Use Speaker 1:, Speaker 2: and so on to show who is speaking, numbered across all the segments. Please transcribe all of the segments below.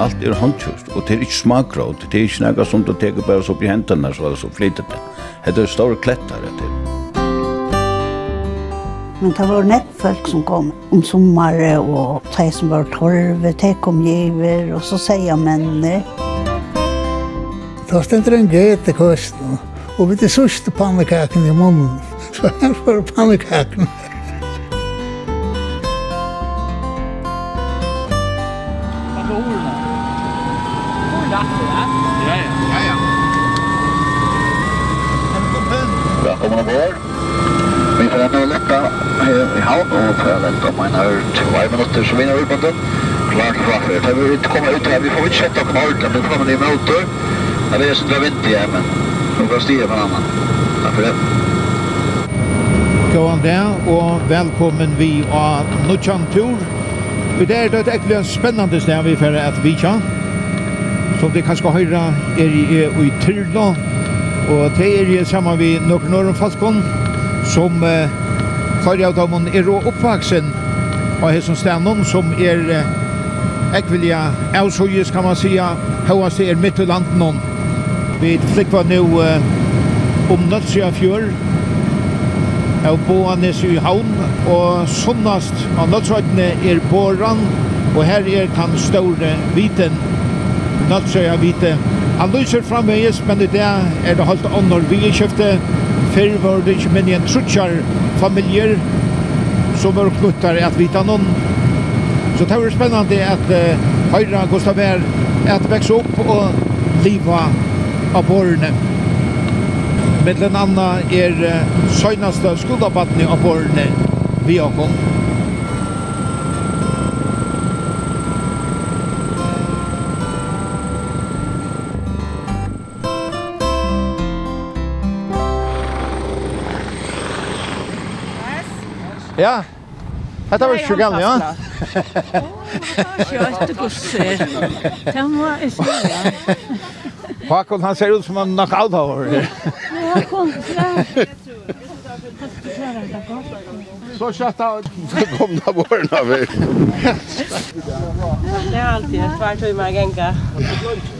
Speaker 1: Alt er handkjørt, og det er ikke smakråd, det er ikke noe som du teker bare så opp i hendene, så er det så flytet det. Det er store klettar, det er.
Speaker 2: Men det var nett folk som kom om sommare, og de som var torve, de kom giver, og så sier mennene.
Speaker 3: Da stendte en gete kosten, og vi til sørste pannekaken i munnen. Så her var pannekaken.
Speaker 4: er 2 minutter som vinner utbåten. Klart framför. Tar vi ut, komma ut här, vi får inte sätta oss ordentligt, men kommer det i motor. Jag vet inte, jag vet inte jag, men de får styra på en annan. Tack för det.
Speaker 5: Gå an det, og velkommen vi av Nuchan Tour. Det är ett äckligt spännande ställe vi för att vi kan. Som det kanske höra er i, er i Tyrla. Og det er är ju samma vid Norrnorren Falkon som eh, Floriautomen er oppvaksen og hesson stenon som er ekvilja avsøyes kan man sia høyast er midt i landen hon vi flikva nu om nødsja fjør og boanes i havn. Og sunnast av nødsrøytene er boran og her er tan store viten nødsja vite han lyser framvegis men i det er det holdt ånder vi i kjøfte Fyrr var det ikke minne en trutjar familier som mörk knuttar att vita någon. Så det är spännande att uh, höra Gustav er at vekse upp och liva av borne. den anna er uh, sögnaste skoldabattning av borne vi har kommit. Ja. Hetta var sjuk gammal, ja.
Speaker 6: Kjørt busse. Det var en stor.
Speaker 5: Håkon, han ser ut som en knockout over. Håkon,
Speaker 6: ja.
Speaker 5: Så chatta
Speaker 1: kom da våren av.
Speaker 7: Det er alltid tvert om jeg ganger.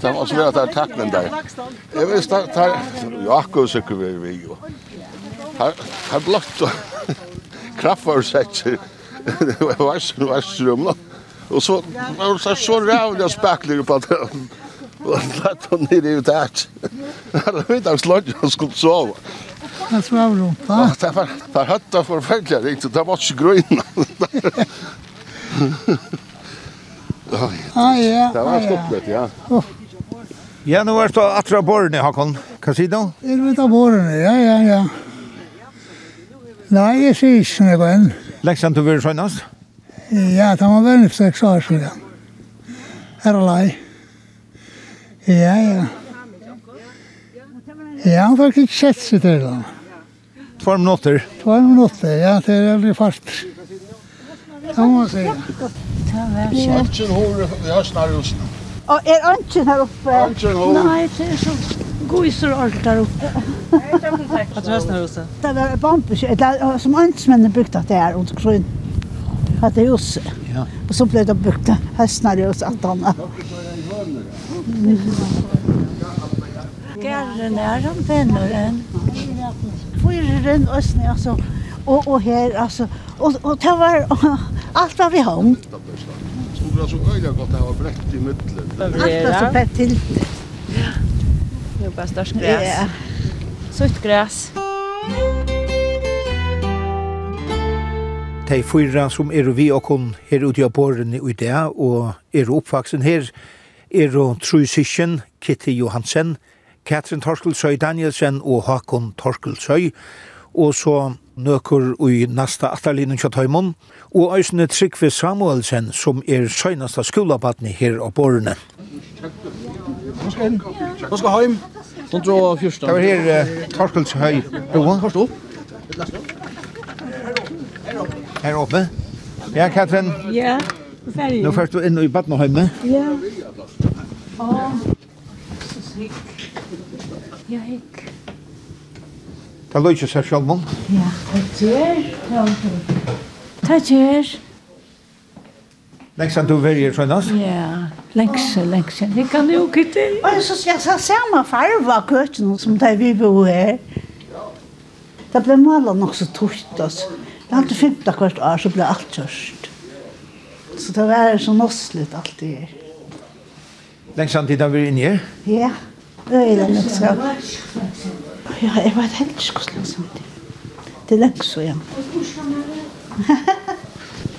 Speaker 1: Det måste vara att det är tacknen där. Jag visst att det är... Jakko söker vi vi ju. Här blått vad så Varsen, varsen, Och så var så så rävliga spekler på det. Och lätt hon ner i utärt. Jag vet att slått jag skulle sova.
Speaker 3: Det svav runt,
Speaker 1: va? Det var det hötta förfärliga riktigt. Det var inte gröna.
Speaker 3: Ah, ja.
Speaker 1: Det var stoppet, ja.
Speaker 5: Ja, nå er det atra borne, Håkon. Hva sier du?
Speaker 3: Er vet av borne, ja, ja, ja. Nei, jeg sier ikke noe enn.
Speaker 5: Leksan du vil skjønnes?
Speaker 3: Ja, det var veldig seks år siden. Her er lei. Ja, ja. Ja, han fikk ikke sett seg til det.
Speaker 5: Två minutter?
Speaker 3: Två minutter, ja, det er veldig fast. Det må man säga
Speaker 1: det var ikke. Ønsken hår i høsten her hos nå.
Speaker 2: Og er Anken her oppe?
Speaker 1: Anken hår.
Speaker 6: Nei, det er så gøyser alt der oppe.
Speaker 7: Hva er høsten her hos
Speaker 2: det? Det var bambus, som ønskmennene brukte at det er under grunn. At det er hos.
Speaker 5: Ja.
Speaker 2: Og så ble det brukt høsten her hos at han
Speaker 6: er. Er han penner enn.
Speaker 2: Fyren østen, altså og og her alltså och och det var allt vad vi har.
Speaker 1: Skulle så öliga godt att ha brett i mitten.
Speaker 2: Allt var så pett til. Ja.
Speaker 7: Det er bara størst gräs.
Speaker 2: Ja.
Speaker 7: Sutt gräs.
Speaker 5: De fyra som er vi og kon her ute av borren i dag, og er oppvaksen her, er og Sisjen, Kitty Johansen, Katrin Torskelsøy Danielsen og Hakon Torskelsøy og så nøkur i nasta atalinen kjøtt høymon, og eisne Trygve Samuelsen, som er søgnasta skolabatni her av borne.
Speaker 8: Nå skal heim? Hva skal heim? Hva skal heim?
Speaker 5: Det var her uh, Torkels høy. Hva
Speaker 8: skal opp?
Speaker 5: Her oppe? Ja, Katrin?
Speaker 6: Ja, ferdig.
Speaker 5: Nå først du inn i badneheimet?
Speaker 6: Ja. Åh, så. Ja, hekk.
Speaker 5: Det løy ikke seg selv om.
Speaker 6: Ja, det gjør. Det gjør.
Speaker 5: Lengst du verger, skjønnes?
Speaker 6: Ja, lengst, lengst. Det kan jo ikke til.
Speaker 2: Og så skal jeg se om jeg farve av køkken som det vi bor her. Det ble malet nok så tort, altså. Jeg hadde fint hvert år, så ble alt kjørst. Så det var så nossligt alt det
Speaker 5: her. Lengst du verger inne her?
Speaker 2: Ja, det er det nok så. ja, jeg vet helt ikke hvordan som det. Det er lenge så, ja.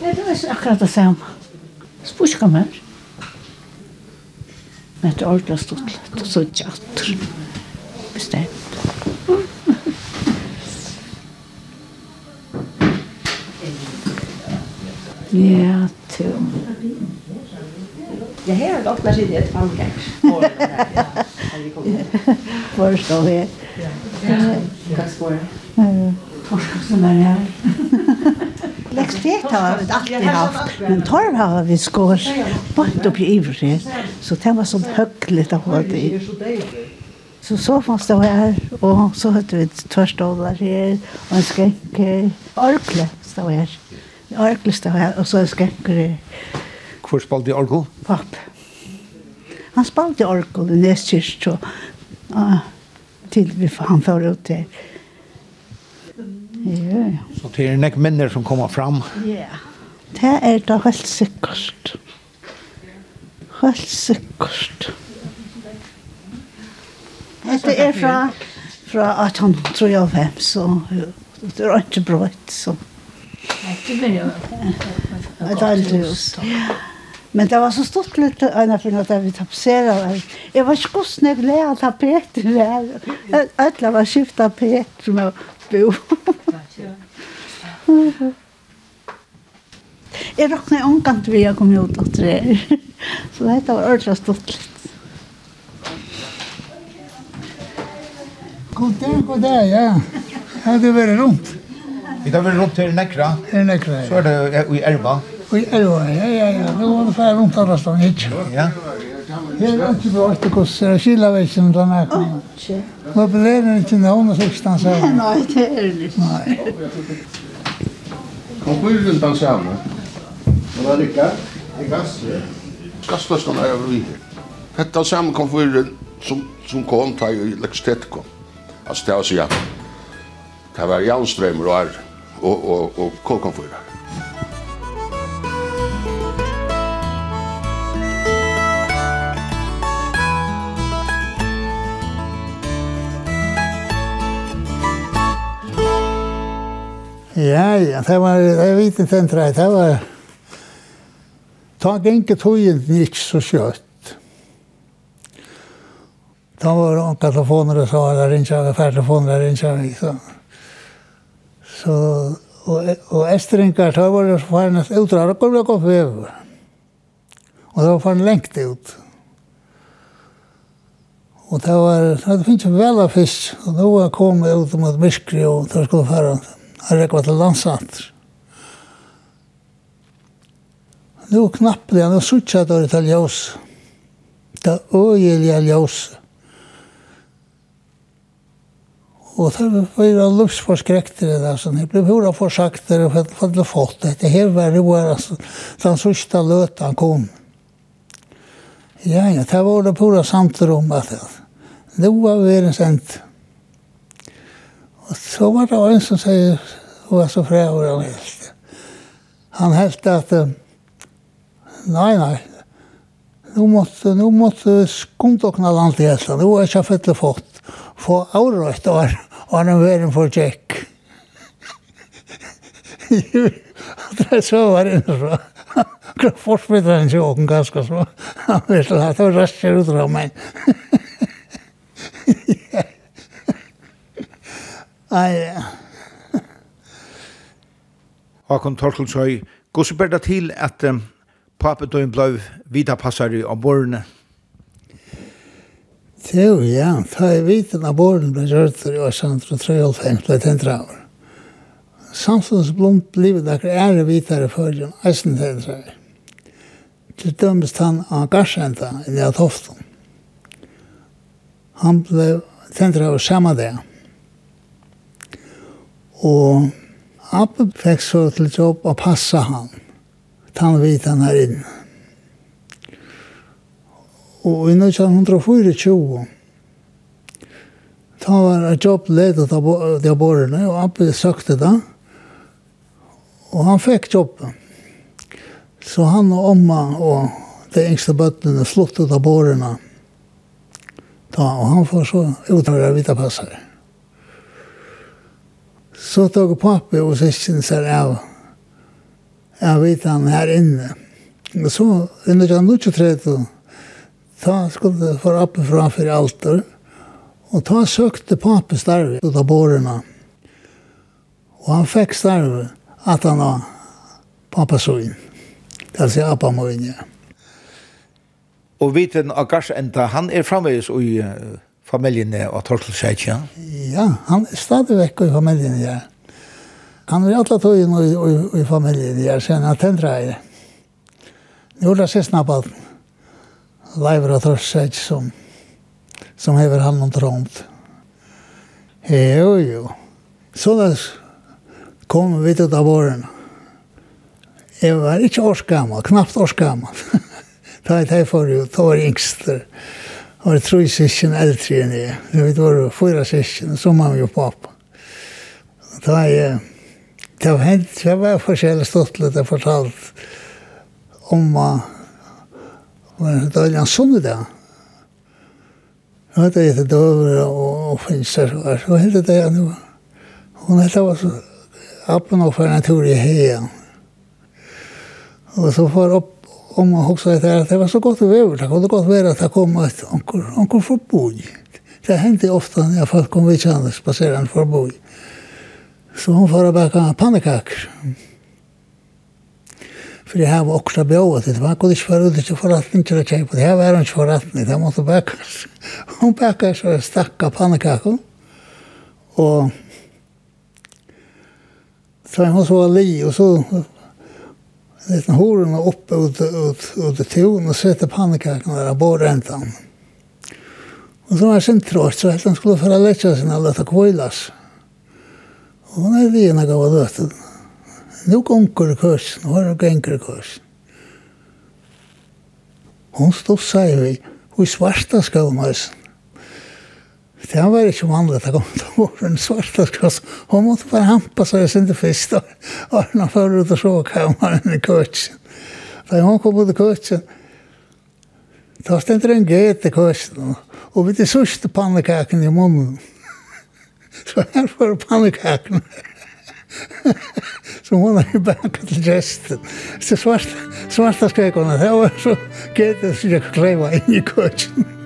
Speaker 6: Ja, det er akkurat det samme. Spurska mer. Men det er ordentlig stort litt, og så tjatter. Bestemt. Ja, til.
Speaker 7: Det her er nok der siden et fangkeks.
Speaker 2: Ja. Förstår
Speaker 7: vi. Tack så
Speaker 2: som er her. Läxtet har vi alltid haft, men torv har vi skår. bort upp i ivrig. Så det var sånn högligt av ha det Så så fanns det her, og så hade vi törstålar her, og en skänk orkle stod her. Orkle stod her, og så en skänk.
Speaker 5: Hvor spalte i orgel?
Speaker 2: Papp. Han spalte orkel i Neskirst, og uh, til vi, han får ut der. Ja, ja.
Speaker 5: Så det er nek minner som kommer fram?
Speaker 2: Ja, det er da helt sikkert. Helt sikkert. Dette er fra, fra 1835, så det er ikke brøtt, så.
Speaker 6: Det
Speaker 2: er aldri hus. Ja. Men det var så stort litt øyne for at vi tapsera. Jeg var ikke hvordan jeg gled at ha der. Øtla var skifta Peter med bo. Jeg råkna omkant vi har kommet ut av tre. Så dette var ordentlig stort litt.
Speaker 3: God dag, god dag, ja. Ja, det vært rundt.
Speaker 5: Vi tar vel rundt her i Nekra.
Speaker 3: Her i Nekra, ja.
Speaker 5: Så er det i Erba.
Speaker 3: Ja i Elva, ja, ja, ja, Nu var det færre rundt alle stånd, ikke?
Speaker 5: Ja.
Speaker 3: Her er ikke bra etter kurs, det er skilavisen den her kommer.
Speaker 2: Ikke.
Speaker 3: Nå belever ikke noen og siksten sammen.
Speaker 2: Nei, det er det ikke.
Speaker 3: Nei.
Speaker 1: Kom på ulen den sammen. Men det er ikke, det er gassle. Gassløsken er over vi. Kom på ulen som, som kom til elektrisitet kom. Altså det var så ja. Det var Janstrømmer og Arre og, og, og kolkonfyrer.
Speaker 3: Ja, ja, det var, jeg vet ikke den tre, det var, ta gengge togjen gikk så kjøtt. Da var det anka telefoner og sa, der ringer jeg, fær telefoner, det ringer jeg, så. Så, og, og estringar, da var det faren utrar, det kom det opp over. Og det var faren lengt ut. Og det var, det finnes vel av fisk, og nå kom jeg ut mot Myskri, og da skulle færen til. Han rekva til landsanter. Nå knappelig, han har suttja dår til ljós. Det er øyelige ljós. Og det var luksforskrekter luftsforskrekter, det, sånn. Jeg ble hura forsakter og hadde fått det. Det her var roer, altså. Den sørste løtan kom. Ja, ja, det var det pura samtidig om at det. Det var verens endt. Og så var det en som sier, hun var så fræ hvor han helst. Han helst at, nei, nei, nu måtte, nu måtte skumtokna land i helsa, nu er ikke fettle fått, få avrøyt år, og han en veren for tjekk. Det er så var det så. Kan han ikke åken ganske så. Han vet at det var raskt ut av meg. Nei. ja.
Speaker 5: Håkon Torkelsøy, går så bare til at um, papetøyen ble vita passere av borgerne?
Speaker 3: Jo, ja. Ta i viten av borgerne ble gjørt i år 1993, ble tent Samtidig Samstånds blomt blivet akkur ære vitare for den eisen tent raver. Til dømes han av garsenta i det toften. Han ble tent raver samme det. Ja Og Abbe fikk så til jobb å passe han. Han vet han her inne. Og i 1924, ta var et jobb ledet av de borgerne, og Abbe søkte det. Og han fikk jobben. Så han og omma og de yngste bøttene sluttet av borgerne. Ta, og han får så utdraget av vita passere. Så tog pappa og syskjen seg av, av vitan her inne. Og så, under den nå ikke tredje, ta skulle for oppe fra for alter, og ta søkte pappa starve ut av bårene. Og han fikk starve at han var pappa så søgn. Det vil si appa må inn, ja.
Speaker 5: Og viten av garsenta, han er framvegis i uh familjen av Torkel Sjætja?
Speaker 3: Ja, han er stadig vekk i familjen, ja. Han er alle togene i, i, i familjen, ja, sen han tendra i det. Nå er det siste nabbet, Leivra Torkel Sjætja, som, som hever han om tråmt. Jo, jo. Sånn kom vi ut av våren. Jeg var ikke årsgammal, knapt årsgammal. da jeg tar for jo, da var jeg yngster var det tre syskon eldre enn jeg. Det vet var fyra syskon, så mamma och pappa. Da var ju... Det var hent, det var forskjellig stått litt, lite fortalt om uh, det var en sunnedag. Jag vet inte, det var och, og finns där så. Så hette det jag nu. Hon hette var så... Appen og for en tur i heien. Og så får opp om man hugsar det att det var så gott väder, det kunde gott vara att det kom ett onkel onkel förbund. Det hände ofta när folk kom vid kärnan spacerande förbund. Så hon får baka pannekakor. För det här var också bjöat, det var kunde inte vara ute till förrättning till att köpa. Det här var inte förrättning, det måste bakas. Hon bakar så stacka pannekakor. Och Så hon så li och så Det är horna uppe ut, ut, ut det tun och sätta pannkakan där på räntan. Och så var jag sen trött så att han skulle föra lätta sin alla ta kvällas. Och när vi ena gav det att Nu konkur kurs, nu har jag gånger kurs. Hon stod sig vid, hur svarta skavmösen. Det var ikke vanlig at det kom til våren svarta skross. Hun måtte bare hampa seg jeg synte fyrst. Og når hun var ute og så kammeren i køtsen. Da hun kom ut i køtsen, da stendte det en gøyt i køtsen. Og vi til sørste pannekaken i munnen. Så her var pannekaken. Så hun er i backat til gesten. Så svarta, svarta skrek hon att det var så gøyt som jeg kräva inn i køtsen.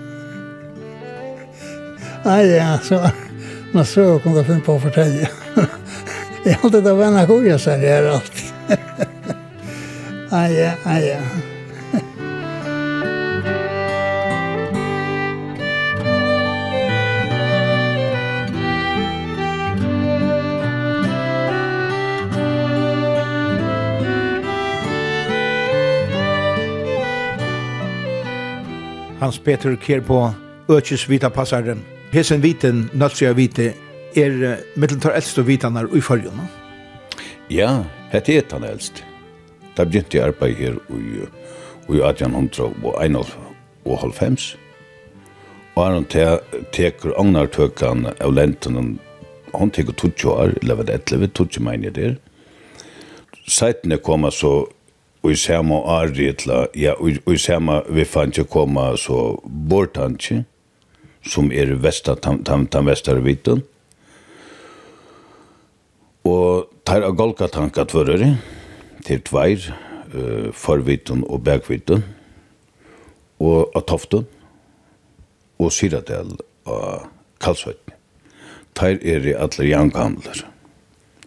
Speaker 3: Nei, ja, så man så kom det fun på å fortelle. Jeg har alltid det vänner goda så det är alt. Nei, ja, nei, ja.
Speaker 5: Hans Peter Kjær på Økjes Vita Passaren. Hesen viten, nalsja vite, er mittel tar eldst og vitanar i fyrjuna?
Speaker 8: Ja, hette er tan eldst. Da begynte jeg arbeid her i, i 1891 og han te, teker agnartøkan av lenten han teker 20 år, eller var det 11, 20 mener jeg der. Seitene koma så og i samme året, ja, og i samme vi fant ikke koma så bortanskje, som er vesta tam, tam, tam vestar vitten. Og tar av tanka tvørere, til tveir, uh, forvitten og bergvitten, og av Toften, og Syradel av Kalsvetten. Tar er i alle jankhandler.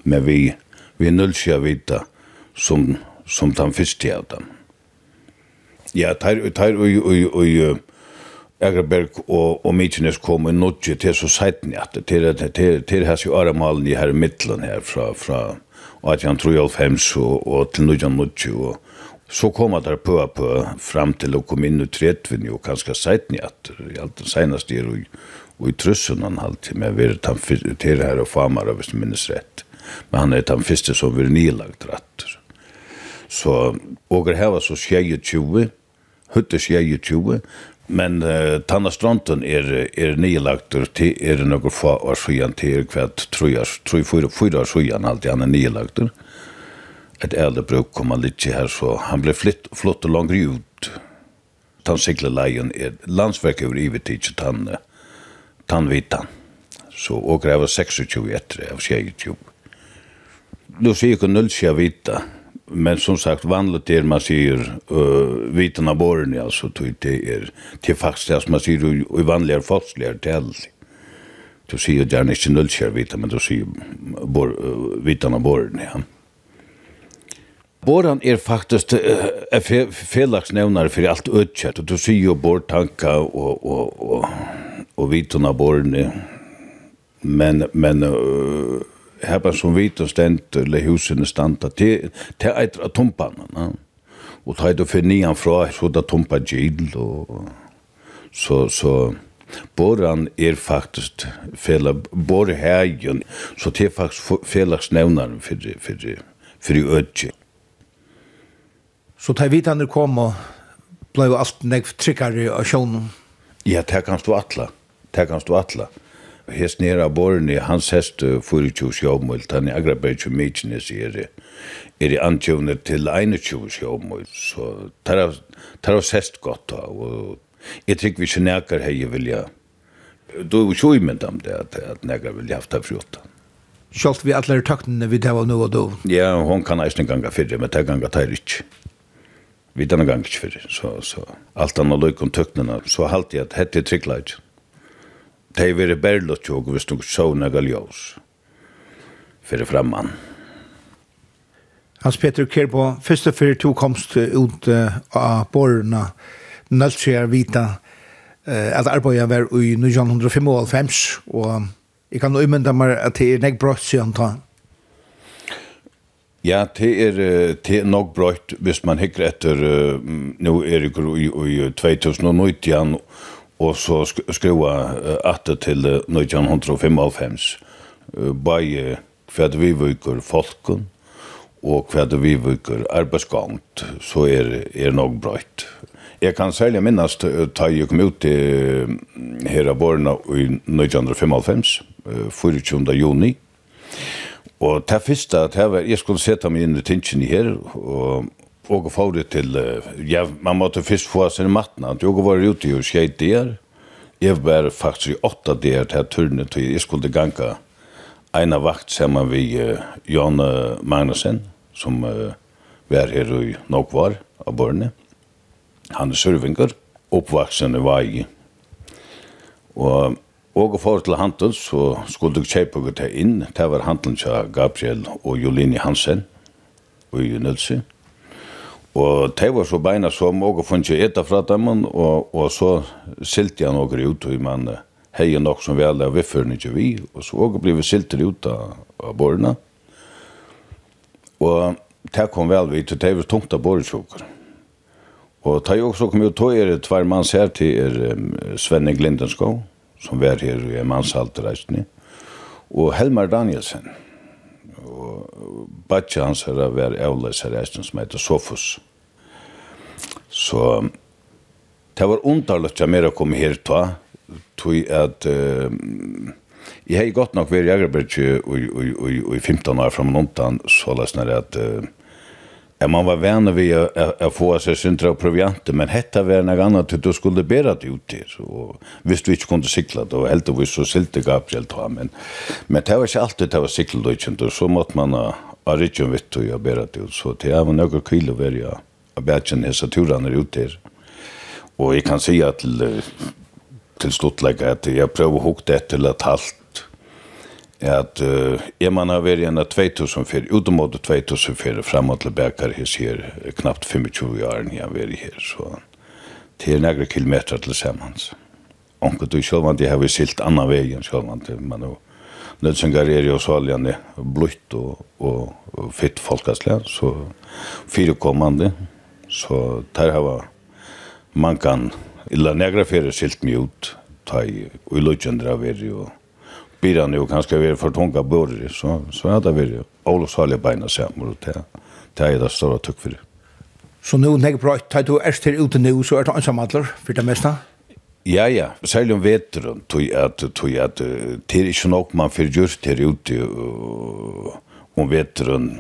Speaker 8: Men vi, vi er nullsja vita som, som den første av dem. Ja, tar, tar og, og, og Egerberg og, og Mykines kom i nodje til så seiten at til, til, til, til hans jo aramalen i her middelen her fra, fra 1893 og, og til 1990 og så kom at der på på fram til å komme inn i tredvinn og kanskje seiten i at i alt det seneste er og, og i trussen han alltid med vi han til her og famar hvis det minnes rett men han er den første som vi nylagt rett så og her var så skjeje 20 høttes skjeje 20 Men uh, Tannastranden er, er nylagt til er noen få år siden til hvert tror fyra år siden alltid han er nylagt. Et eldre bruk kom han litt her, så han ble flytt, flott og langt ut. Tann sigleleien er landsverk over ivetid, tann, tann vitan. Så åker jeg var 26 etter, jeg var 26. Då sier jeg ikke null vita, men som sagt vanligt är man säger uh, vitan av borren alltså det är till faktiskt att man säger i vanliga fastliga till du säger gärna inte nullkär vita men du säger bor, uh, vitan av borren ja. Boran er faktisk uh, fe felagsnevnare for alt utkjert, og du sier jo bortanka og, og, og, og vitun av borne, men, men uh, här som vit och ständ eller husen standa till till ett tumpan och ta det för nian fra så där tumpa gill och så så Boran er faktisk fela bor herjen, så det er faktisk felagsnevnaren for, for, for ødje.
Speaker 5: Så ta vitanir kom og blei alt negv tryggare av sjånen?
Speaker 8: Ja, det kan stå atla. Det kan stå atla hest nere av borne, hans hest fyrir tjus jobmult, han er agraberg tjus mykines er det er i antjøvne til 21 sjåmål, så tar av sest godt da, og jeg tykker vi ikke nekker hei vilja, du er jo ikke umynd om det, at, at nekker vilja haft av frjóta.
Speaker 5: Sjalt vi alle taktene vi tar av nå og då?
Speaker 8: Ja, hon kan eisen ganga fyrir, men det ganga tar ikke. Vi tar ganga ikke fyrir, så, så alt anna løykom tøknena, så halte jeg at hette trikla ikke de vere berlott tjog hvis du såna galjås. Fyrir framman.
Speaker 5: Hans Peter Kerbo, først og fyrir to komst ut av borna, nødskjær vita at arbeidet var i 1995, og jeg kan umynda meg at det er nek brøtt siden ta.
Speaker 8: Ja, det er, det er nok brøtt hvis man hikker etter, nå er det i 2019, og så skrua atter til 1955 bei kvad vi viker folkun og kvad vi viker arbeidsgangt så er, er nok brøtt Jeg kan særlig minnes da jeg kom ut til her av vårene i 1955, 24. juni. Og det første, at jeg skulle sette meg inn i tingene her, og, og få det till ja man måtte først få sin at jeg var ute og skejt der jeg var faktisk i åtta der til turnet till jeg skulle ganga en av vakt samman vi Jan Magnussen som uh, var her i Nokvar av Borne. Han er survinger, oppvaksen i Vaji. Og og for til handel så skulle du kjøpe og ta inn. Det var handelen til Gabriel og Jolini Hansen og i Nølse. Og det var så beina som og funnet etter fra dem, og, og så silte jeg noen ut, og man heier nok som vi og vi fører ikke vi, og så og ble vi silter ut av, av borna. Og det kom vel vidt, og det var tungt av bordsjoker. Og det også kommet ut, tog er tvær manns her til er, Svenne Glindenskov, som var her i mannshalterreisene, og Helmar Danielsen, og, og Batja hans her var avleser reisene som heter Sofus. Så det var underligt at mer kom her ta, tog at uh, jeg har gått nok vært i Agerberg og i 15 år fra Montan, så løsner det at uh, man var vänner vid att få sig syndra och provianter, men hetta var något annat att du skulle bära det ut till. Och visst du inte kunde cykla då, helt och visst så sylte Gabriel ta, men, men det var inte alltid det var cykeldeutschen, så måtte man ha rytjen vitt och jag bära det ut. Så det var några kilo var jag bætjen hessa turene ute her. Og jeg kan si at til, til sluttlegg at jeg prøver å hukte det til et halvt at uh, er man har vært igjen av 2004, utomåte 2004, frem og tilbake her, sier knappt 25 år enn jeg har vært her, så det er nærmere kilometer til sammen. Onke du selv om det har vi silt annan vei enn om det, men jo, nødsengar er jo saligende blutt og, og, og fitt folkesle, så fire kommande, Så der hava man kan illa negra fyrir silt mig ut ta i ulukjendra veri og bira nu kanskje veri for tunga borri så, så er det veri Olof Salje beina samur og det, det er det ståra tukk fyrir
Speaker 5: Så nu nek bra, ta du erst her ute nu så er det ansamadler fyrir det mesta?
Speaker 8: Ja, ja, særlig om veteren, tog at, tog at, det er ikke nok man fyrir gjort her ute om veteren,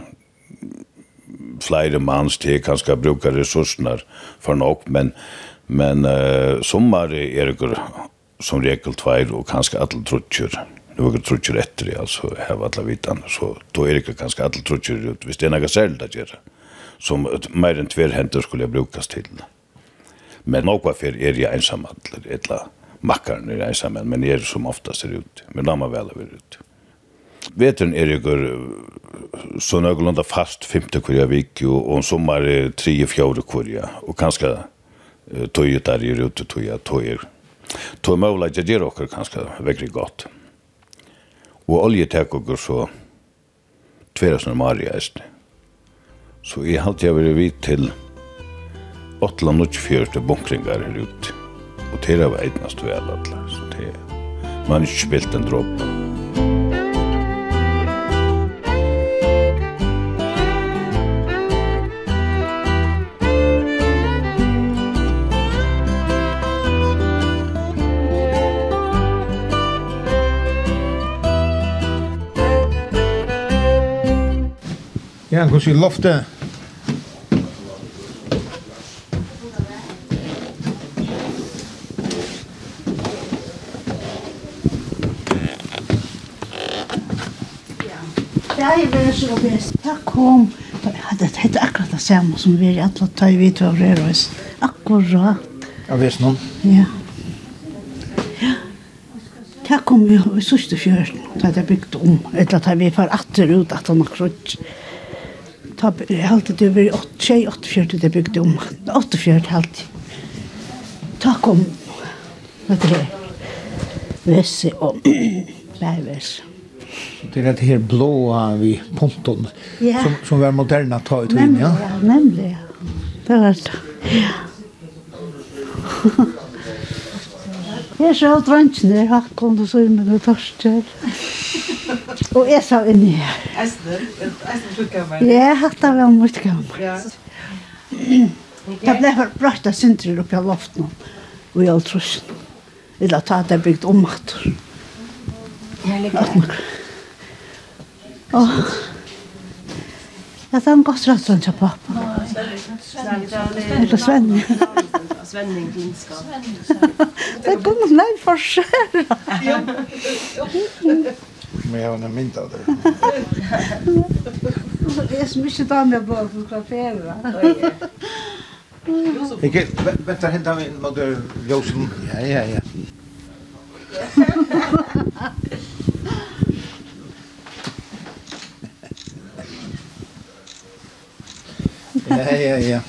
Speaker 8: flere mans til kanskje bruker ressursene for nok, men, men uh, sommer er det som regel tveir og kanskje alle trutjer. Det var ikke trutjer etter det, altså heva alle vitene, så da er det kanskje alle trutjer ut, hvis det er noe særlig det gjør, som mer enn tverhenter skulle jeg brukes til. Men nok var for er jeg ensam, eller et eller makkaren er ensam, men jeg er som oftast er ute, men la meg vel være ute vetren er igur så nøglunda fast femte kvarja vik og om sommar er tre og fjore kvarja og kanskje tøyet der er ute tøyet tøyer tøy møvla ikke gjør okker kanskje veldig godt og olje tek okker så tveras når Maria er så jeg halte jeg vært vidt til 8-4 bunkringar her ute og til det var eignast vel atlas så det man ikke spilt en droppe
Speaker 5: Ja, hos i loftet.
Speaker 2: Ja, jeg vil så bedre. Takk kom, det hette akkurat det samme som vi er i alle tøy vi tøy vi tøy Akkurat.
Speaker 5: Ja, vi er sånn.
Speaker 2: Ja. Ja. Takk kom vi i sørste fjøren, da det bygd om, etter at vi får atter ut at han har krutsk ta helt det över 8-8-4 det byggde om. 8-4 helt. Ta kom. Vet du det? Vesse og bævers.
Speaker 5: Det er det her blåa vi ponton
Speaker 2: ja.
Speaker 5: som, som var moderna ta ut inn, ja?
Speaker 2: ja? Nemlig. Det var det. Ja. Jeg så alt vanskene, hakkene og så med det torskjell. Og jeg sa inn i her.
Speaker 9: Eisne? Eisne sluttkammer?
Speaker 2: Ja, hatt av en mutkammer.
Speaker 9: Ja.
Speaker 2: Det ble for bratt av syndrer oppe av loften og i all trusen. Vi la ta at jeg bygde om at det. Åh. Ja, det er en godt rett sånn til pappa. Eller Svenning.
Speaker 7: Svenning Lindskap.
Speaker 2: Det kommer nei for skjer. Ja.
Speaker 5: Men jag har en mynd av det.
Speaker 2: Det är så mycket damer jag bara får klafera.
Speaker 5: Ikke, vent, der hentet vi en måte ljósen. Ja, ja, ja. Ja, ja, ja.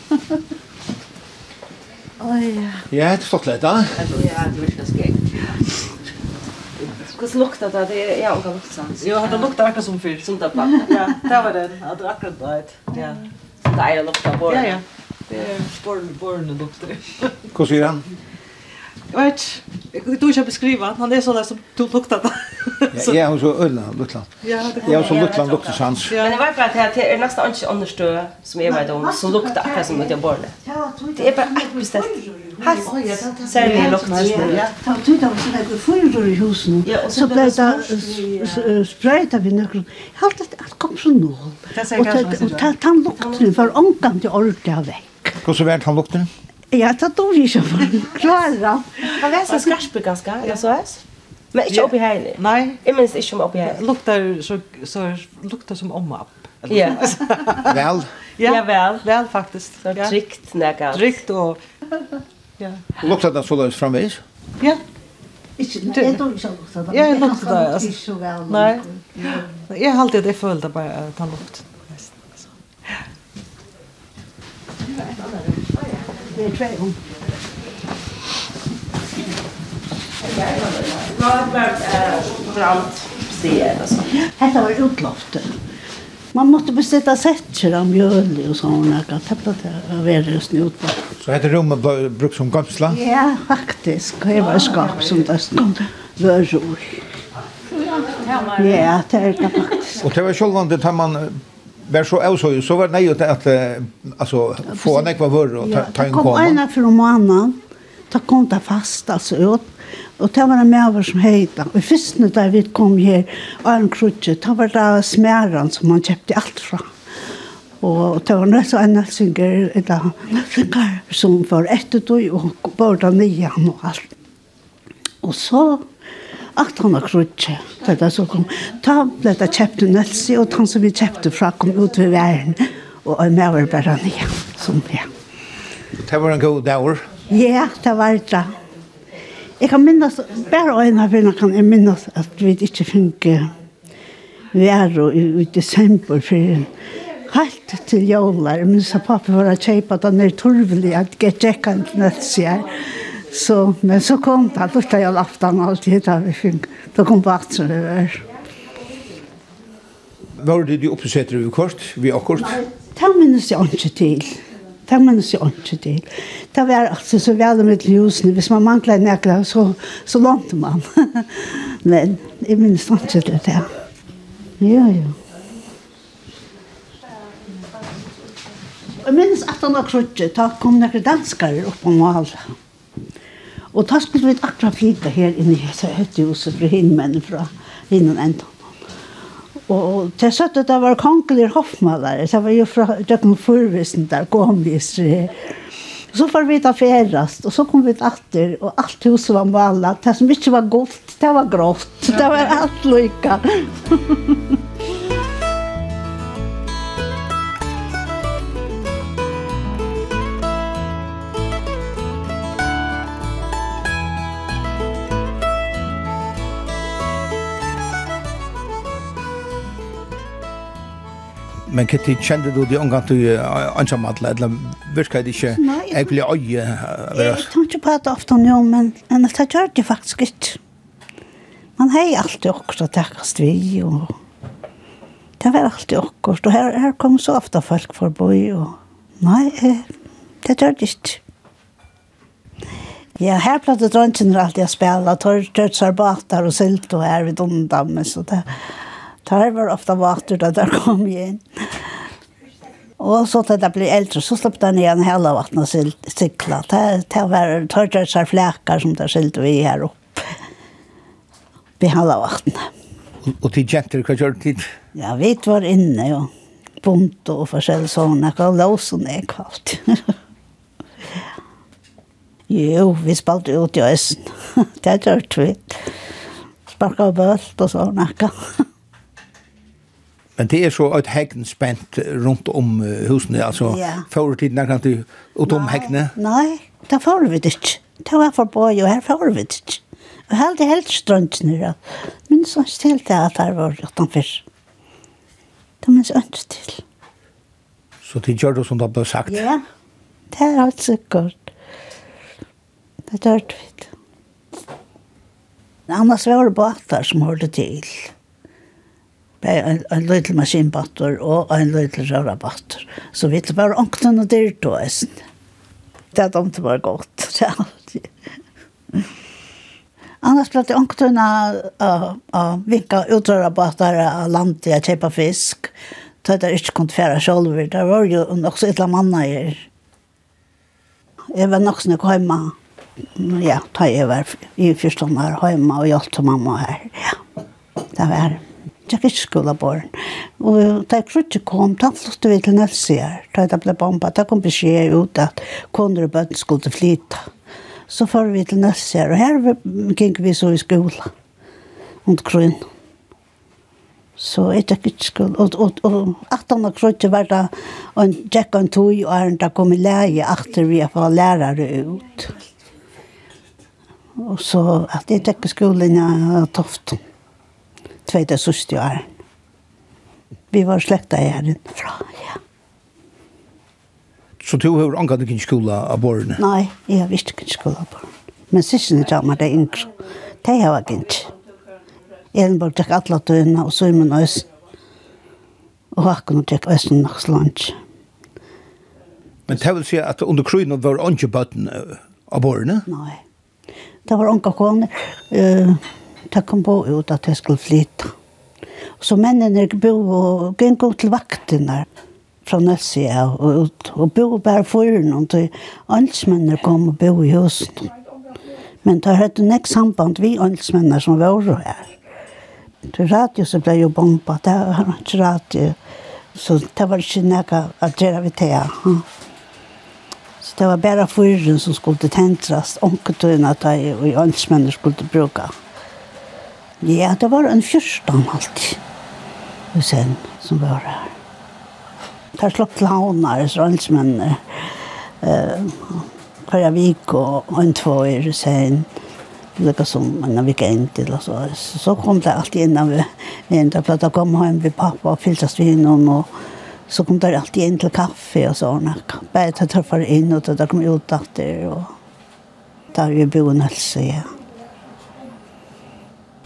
Speaker 2: Oj. Ja,
Speaker 5: det är flott lätt,
Speaker 7: Ja, det är det lukta det, det är jag och luktsamt.
Speaker 9: Jo, det luktar akkurat som fyr.
Speaker 7: Som det sundapappa.
Speaker 9: Ja, det var det. att det akkurat var ett. Ja.
Speaker 7: Som det är lukta på.
Speaker 9: Ja, ja. Det er born, born lukter.
Speaker 5: Hva sier han?
Speaker 9: Jag vet, jag tror inte beskriva, han är sådär som du luktar det.
Speaker 5: Ja, jeg har så øyne luktar.
Speaker 9: Ja, det
Speaker 5: Jeg har så luktar luktar sans.
Speaker 7: Men det var bara att det är nästan inte understö som är vet om, som luktar akkurat som ut i borne. Det är bara ett beställt. Hast særlig lukkene.
Speaker 2: Ja, det var tydelig at det var i husen.
Speaker 7: Ja, og Så ble det
Speaker 2: sprøyta vi nøkron. Helt at alt kom så nål. Og ta den lukten for omgang til ordet av vekk.
Speaker 5: Hvordan var den lukkene?
Speaker 2: Ja, det dår ikke for klara.
Speaker 7: Han var så skraspe ganske, jeg så hans. Men ikke oppi her.
Speaker 9: Nei.
Speaker 7: Jeg minns ikke om oppi
Speaker 9: her. Luktar så, så lukter som omma opp.
Speaker 7: Ja.
Speaker 5: Vel.
Speaker 7: Ja,
Speaker 9: vel. Vel
Speaker 7: faktisk.
Speaker 9: Ja.
Speaker 7: Trygt, nekka.
Speaker 9: Trygt og Ja.
Speaker 5: Og det så såleis framvis?
Speaker 9: Ja.
Speaker 2: Ikke, nei, jeg tror ikke jeg lukta den.
Speaker 9: Ja, jeg lukta
Speaker 2: den,
Speaker 9: altså.
Speaker 2: Ikke så vel.
Speaker 9: Nej. Jag har alltid det følte bare at han lukt.
Speaker 2: Det er tre hun.
Speaker 7: Nå har det vært brant sted,
Speaker 2: altså. Hette var utloftet. Man måste beställa sätter av mjöl och såna. Jag tappade det av er snutva.
Speaker 5: Så heter rummet brukt som gamsla?
Speaker 2: Ja, faktiskt. Det var skap som det stod. Vörsor. Ja, det är det faktiskt.
Speaker 5: Och det var sjølvande där man var så avsøy, Så var det nej att alltså, få en ekva vør och ta en
Speaker 2: koma.
Speaker 5: Det
Speaker 2: kom ena från annan. Det kom det fast alltså ut. Og det var en mæver som heita. Og først da vi kom her, og en krutje, det var da smæren som man kjøpte alt fra. Og det var nødt til en nødsinger, eller nødsinger, som var etter det, og bare nian og alt. Og så, at han har krutje, det der så kom, da ble det kjøpte nødsi, og han som vi kjøpte fra kom ut ved verden, og en mæver bare nye, som ja.
Speaker 5: Det var en god dag.
Speaker 2: Ja, det var det. Jeg kan minnes, bare øyne av henne kan jeg minnes at vi ikke finner væro i, i desember for helt til jævlar. Men så pappa var å kjøpe den er turvelig at jeg tjekk en til nettsida. Så, men så kom det, da lukte jeg aftan alltid da vi fikk, da kom vaksen det var.
Speaker 5: Var det du oppsetter vi kort, vi akkurat?
Speaker 2: Nei, det minnes jeg ikke til. Det minnes jeg ikke til. Det var altså så vel med til husene. Hvis man manglet ekle, så, så lånte man. Men jeg minnes ikke til det. Ja, ja. Jeg minnes at han var krutje. Da kom noen danskere opp på Måla. Og da skulle vi akkurat flytta her inne i dette huset fra hinmennene fra hinnen enda. Og til søtt at det var kongelige hoffmalere, så var jo fra døkken forvisen der kom. Så får vi ta ferast, og så kom vi atter, og alt huset var malet. Det som ikke var godt, det var grått. Det var alt lykka.
Speaker 5: Men Kitty, kjente du det omgang til ansamhandla, eller virka det ikke egentlig øye?
Speaker 2: Jeg tenkte på det ofte nå, men men det gjør det faktisk ikke. Man har alltid akkurat å takkast vi, og det var alltid akkurat, og her, her kom så ofta folk forbi, og nei, det gjør det ikke. Ja, her platt drøntjen alltid å spille, tørtsarbater og sylt og her vi dundamme, så det... Tar var ofta vater da der kom igjen. Og så til det ble eldre, så slapp den igjen hele vattnet og sykla. Det var tørret seg flekker som det skilte vi her opp. Vi hele vattnet.
Speaker 5: Og til jenter, hva gjør du tid?
Speaker 2: Ja, vi var inne jo. Bunt og forskjellig sånn, jeg kan låse ned kvart. jo, vi spalte ut i østen. det gjør vi. Sparket bølt og sånn, jeg
Speaker 5: Men det er så et hegn spent rundt om husene, altså
Speaker 2: ja.
Speaker 5: förr tiden när kan du och de hägna.
Speaker 2: Nej, det får vi det. ikke. Det var for på ju her får vi det. Jag hade helt strunt nu ja. Men så stilt jag at det var utenfor. Det minns jag inte till.
Speaker 5: Så det gjør du som det har sagt?
Speaker 2: Ja, det er alt sikkert. gott. Det är dörrtvitt. Annars var det båtar som hørte til. Ja en, en liten maskinbatter og en liten rørabatter. Så vi tar bare ångten og dyrt og essen. Det er dumt var godt. det er alltid. Annars ble det ångten å vinka utrørabatter av landet jeg kjøper fisk. Så det er ikke kunnet fære selv. Det var jo også et eller annet mann her. Jeg var nok snakk hjemme. Ja, da jeg var i første år hjemme og hjelpte mamma her. Ja, det var det krutja fiskskolabarn. Og da krutja kom, da flyttet vi til Nelsier, da det ble bomba, da kom beskjed ut at koner og bøtten skulle flytta. Så får vi til Nelsier, og her gikk vi så i skola, rundt grunn. Så jeg gikk ikke skola, og, og, og at han har krutja var det og han gikk en tog, og han da kom i leie, at vi fått lærere ut. Og så at jeg gikk i skolen, ja, toften tveite søste år. Vi var slekta i fra, Ja.
Speaker 5: Så du har angått ikke skola av borgerne?
Speaker 2: Nei, jeg har visst ikke skola av borgerne. Men sysene tar meg det yngre. Det har jeg ikke. Elenborg tjekk alle tøyene, og Søymen Øys. Og Hakken tjekk Øysen nok slansk.
Speaker 5: Men det vil si at under krøyene var ikke bøtten av borgerne?
Speaker 2: Nei. Det var ikke kone. Uh, det kom på ut at jeg skulle flytta. Så mennene bo og gikk ut til vaktene fra Nøssia og, ut, og bo bare for noen til ansmennene kom og bo i husen. Men det hadde nek samband vi ansmennene som var her. Til radio så ble jo bomba, det var ikke radio. Så det var ikke noe å gjøre vi til. Ja. Så det var bare fyren som skulle tentrast, onketøyene at jeg og ansmennene skulle bruke. Ja, det var en fyrstan alltid. Og sen som var här. Där slapp klaunar, israelsmänner. Eh, förra vik og en två er sen. Lika som en weekend eller så. Så kom det alltid innan vi inte för att jag kom hem vid pappa och fyllde svin och så kom det alltid in till kaffe och sådana. Bara ta jag träffade in och det kom ut efter och där vi bo en hälsa, ja.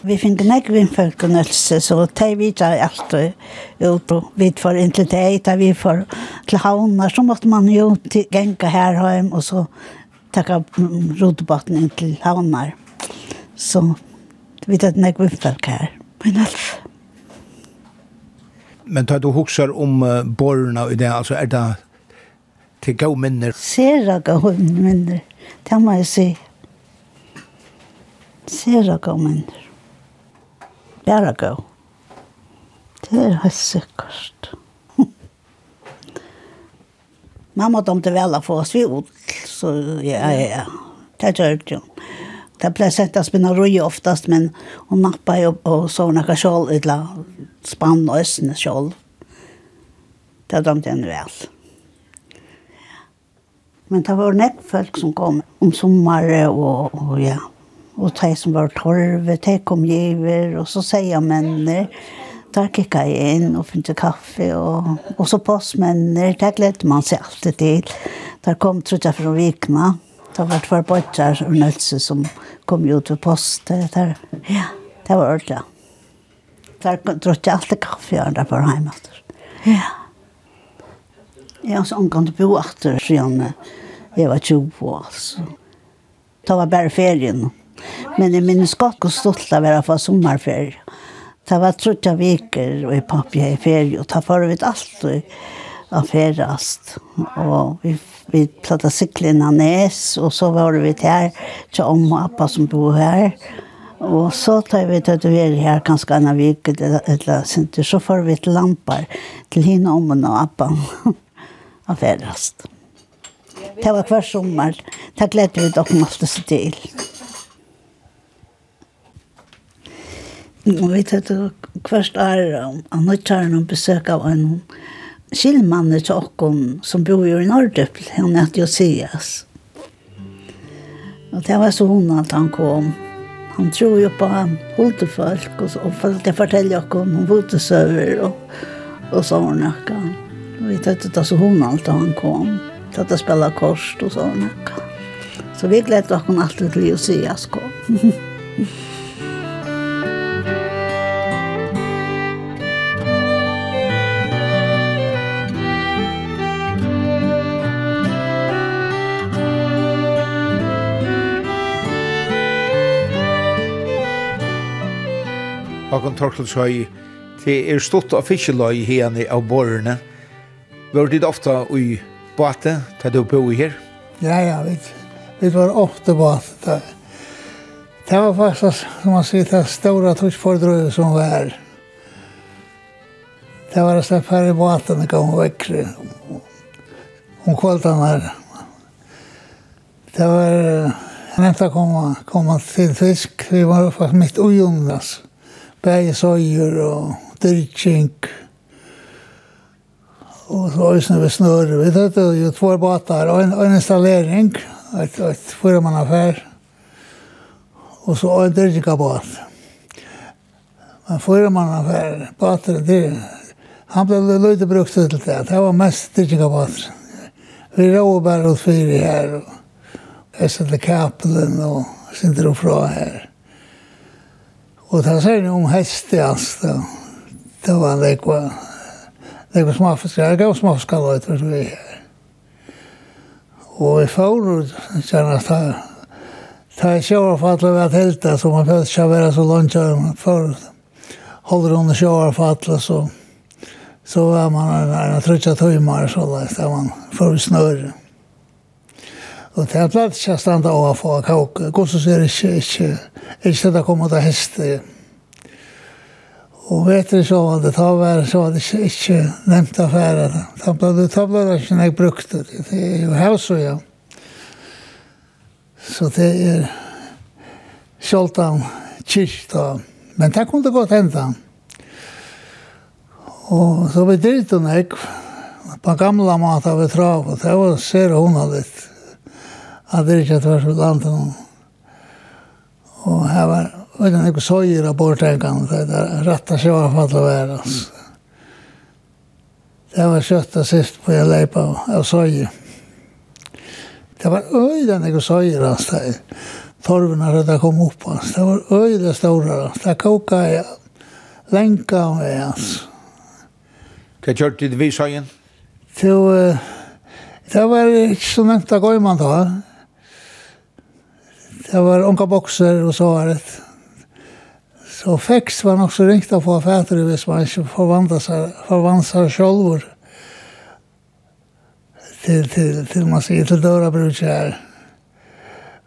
Speaker 2: Vi finner nek vinnfølg og nølse, så de vi ikke alt ut, og vi får inn til det, da vi får til havner, så måtte man jo til genge her hjem, og så takka rodebatten inn til havner. Så vi vet nek vinnfølg her. Men alt.
Speaker 5: Men tar du hokser om uh, borna i det, altså er det til gau minner?
Speaker 2: Sera gode minner, det må jeg si. Sera gode minner. Bare gå. Det er helt sikkert. Mamma tomte vel å få oss vi ut, så ja, ja, ja. det gjør det jo. Det ble sett at spinner røy oftast, men hun nappa jo og så noe kjål, eller spann og østene kjål. Det tomte henne vel. Men det var nekk folk som kom om sommer og, og ja, Og de som var torve, de kom giver, og så sier mennene, der gikk jeg inn og finne kaffe, og, og så postmennene, der gledde man seg alltid til. Der kom, trodde jeg, fra Vikna. Det var tvær bøtter og nødse som kom ut ved post. Der, ja, det var ordentlig. Der trodde jeg alltid kaffe, og der var hjemme. Ja. Ja, så omgang til bo etter, siden jeg var 20 år, altså. Det var bare ferien. Men jeg minnes godt hvor stolt av å for sommerferie. Det var trutja viker og i pappi i ferie, og da får vi alltid av ferast. Og vi, vi platta siklina nes, og så var vi her, til om og appa som bor her. Og så tar vi til at vi er her ganske en vik, eller sinter, så får vi til lampar til henne om og appa av ferast. Det var hver sommer. Det gledde vi dere alltid til. Og vi tatt kvart år av nødtjaren og besøk av en skilmann til åkken som bor i Nordøpel, han heter Josias. Og det var så hun at han kom. Han tror jo på han holdt folk, og, så, og for det forteller åkken om hun bodde søver og, og sånne. Og vi tatt det så hun at han kom. Tatt det spillet kors og sånne. Så vi gledde åkken alltid til Josias kom.
Speaker 5: Håkon Torkelshøy, det er stort av fiskeløy hene av borrene. Var det ofte i båte, da du bo her?
Speaker 3: Ja, ja, vi, vi var ofte båte da. Det var faktisk, som man sier, det store tuskfordrøyet som var her. Det var så færre i båten det kom väckre. Hon kvältan her. Det var nästa komma, komma till fisk. Vi var fast mitt i bæði søyer og dyrking. Og så øsne ved snøret. Vi tatt jo två båtar og en, en installering, et, et fyramannaffær, og så en dyrkingabat. Men fyramannaffær, båtar det, han ble løyde brukt til det. Det var mest dyrkingabater. Vi råd bare ut fyri her, og jeg satt Kapelen og sindre fra her. Og det sier om hest i alls, det var en lekva, lekva smafiskar, jeg gav smafiskar løyter som vi her. Og vi får ut, kjenner at det Ta i sjåar ved at helta, så man følte ikke være så langt kjører man før. Holder under sjåar så, så var man en, en trutja tøymar, så da man får snøret. Og det er blad ikke standa og å få kåk. Gossus er ikke, ikke, ikke det kom ut av hest. Og vet du så var det tar vær, så var det ikke, ikke nevnt affæra. Da ble det tabla det ikke jeg brukte. Det er jo her og ja. Så det er sjoltan kyrkt. Men det kunne godt henda. Og så vi dyrt og nek. På gamla mat av et trav, og det var ser hona litt at det ikke så ut landet. Og her var utan ikke søyer av bortenkene, det er rett og slett fall å være. Det var kjøtt og sist på jeg leip av, av søyer. Det var øyden ikke søyer, altså. Torven har det kom opp, altså. Det var øyden store, altså. Det koka jeg lenka av meg, altså.
Speaker 5: Hva kjørte du vid søyen?
Speaker 3: Det var ikke så nevnt av gøyman da det var unga boxer och så var det. Så fex var nog så riktigt få affärer hvis man inte förvandlar sig, förvandlar själv till, till, till man säger till dörra brukar det här.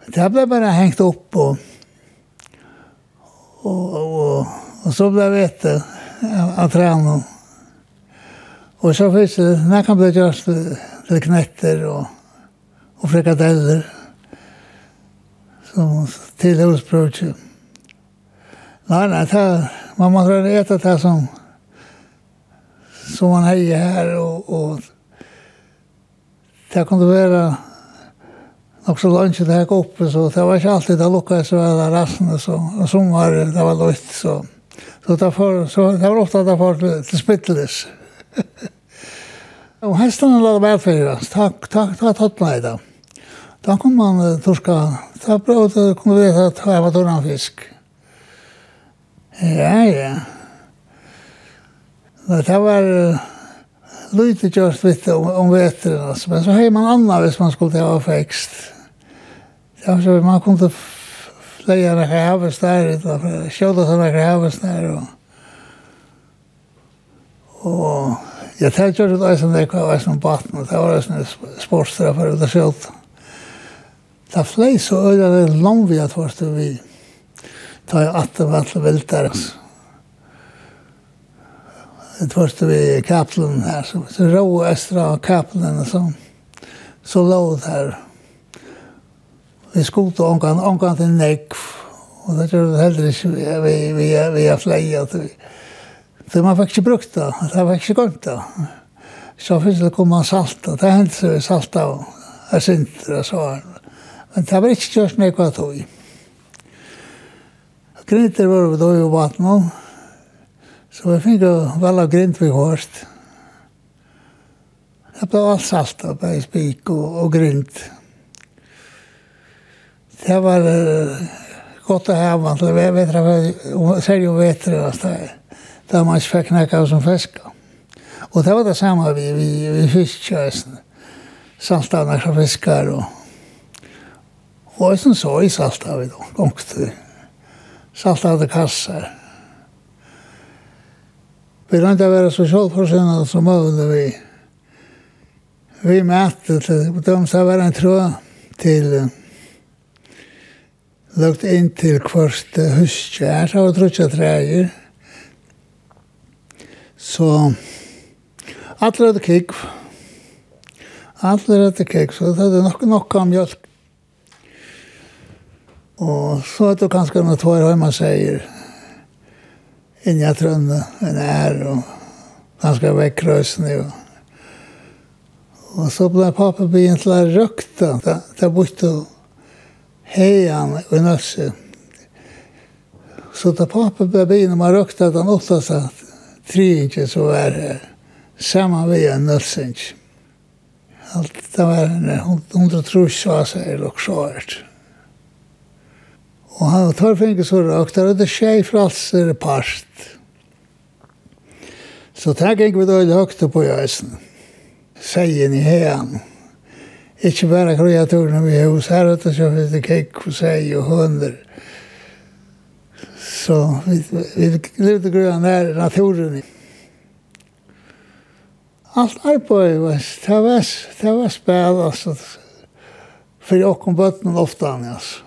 Speaker 3: Det här blev bara hängt upp och och, och, och, och så blev det att träna. Och så finns det, när kan det göras till knätter och, och frikadeller som till husbruk. Nej, nei, det, man måste etter det som, som man heier här och, och det kunne vara nok så lunch det her uppe så det var inte alltid det lukket så alla rassen så og som var det var løyt, så så det, för så det var ofta där för till spittles. Och hästarna lade väl för oss. Tack tack tack tack takk, takk, Da kom man uh, torska. Da prøvde jeg kunne vite at jeg var torna fisk. Ja, ja. Det var uh, lite kjørst vitt om, om vetren, altså. men så hei man annet hvis man skulle ha fekst. Ja, så man kunne leie noen haves der, kjøle seg noen haves der, og, og jeg tar kjørt ut eisen der, og eisen om baten, og det var eisen sportstraffer ut av kjølt. Det flei så øyla det lang vi har tvart vi tar at det var til viltar. Tvart vi i kapelen her, så, så rå og estra av kaplen og sånn. Så lå det her. Vi skolte omgang, omgang til nekv. Og det gjør det heller ikke vi, vi, vi, vi er flei at vi... Så man fikk ikke brukt det, det var ikke gått det. Så finnes det kom man salt, og det hendte seg salt av. Jeg syntes det, så var det. Men det var ikke kjørt nekva tog. Grinter var vi da i vattnet, så vi fikk jo vel av grint vi hårst. Det ble alt salt av i spik og, og grint. Det var uh, godt å ha hava til vetra, særlig om vetra, da man ikke fikk nekka som fiska. Og det var det samme vi, vi, vi fiskjøsene. Saltavnar som fiskar og Og sen så i Salthavet, gongte Salthavet kassar. Vi rønte å være så sjålforsynet som møvende vi. Vi møtte til, og de sa være en tråd til lagt inn til kvart huskjær, så var det trutja træger. Så atler hadde kikk. Atler hadde kikk, så det hadde nok, nok av mjölk Og så er det kanskje noe tår høyma sier inn i trønne en er og ganske vekk røsene og Og så ble pappa begynt til å røkta. Det borte heian og nøsse. Så da pappa ble begynt til å røkta, den åttast at triinje så var det samme vi en nøssinj. Alt det var en hundre trus så var seg og sjåert. Og han tar fengt så røkt, og det skjer fra alser parst. Så tenk ikke vi da i høyt på jøsen. Seien i hean. Ikke bare kreaturen vi har hos her, det så finnes det kekk og sei og hunder. Så vi, vi levde grøn her naturen. Alt arbeid var, det var, det var spil, altså. For jeg kom bøtten ofte, altså.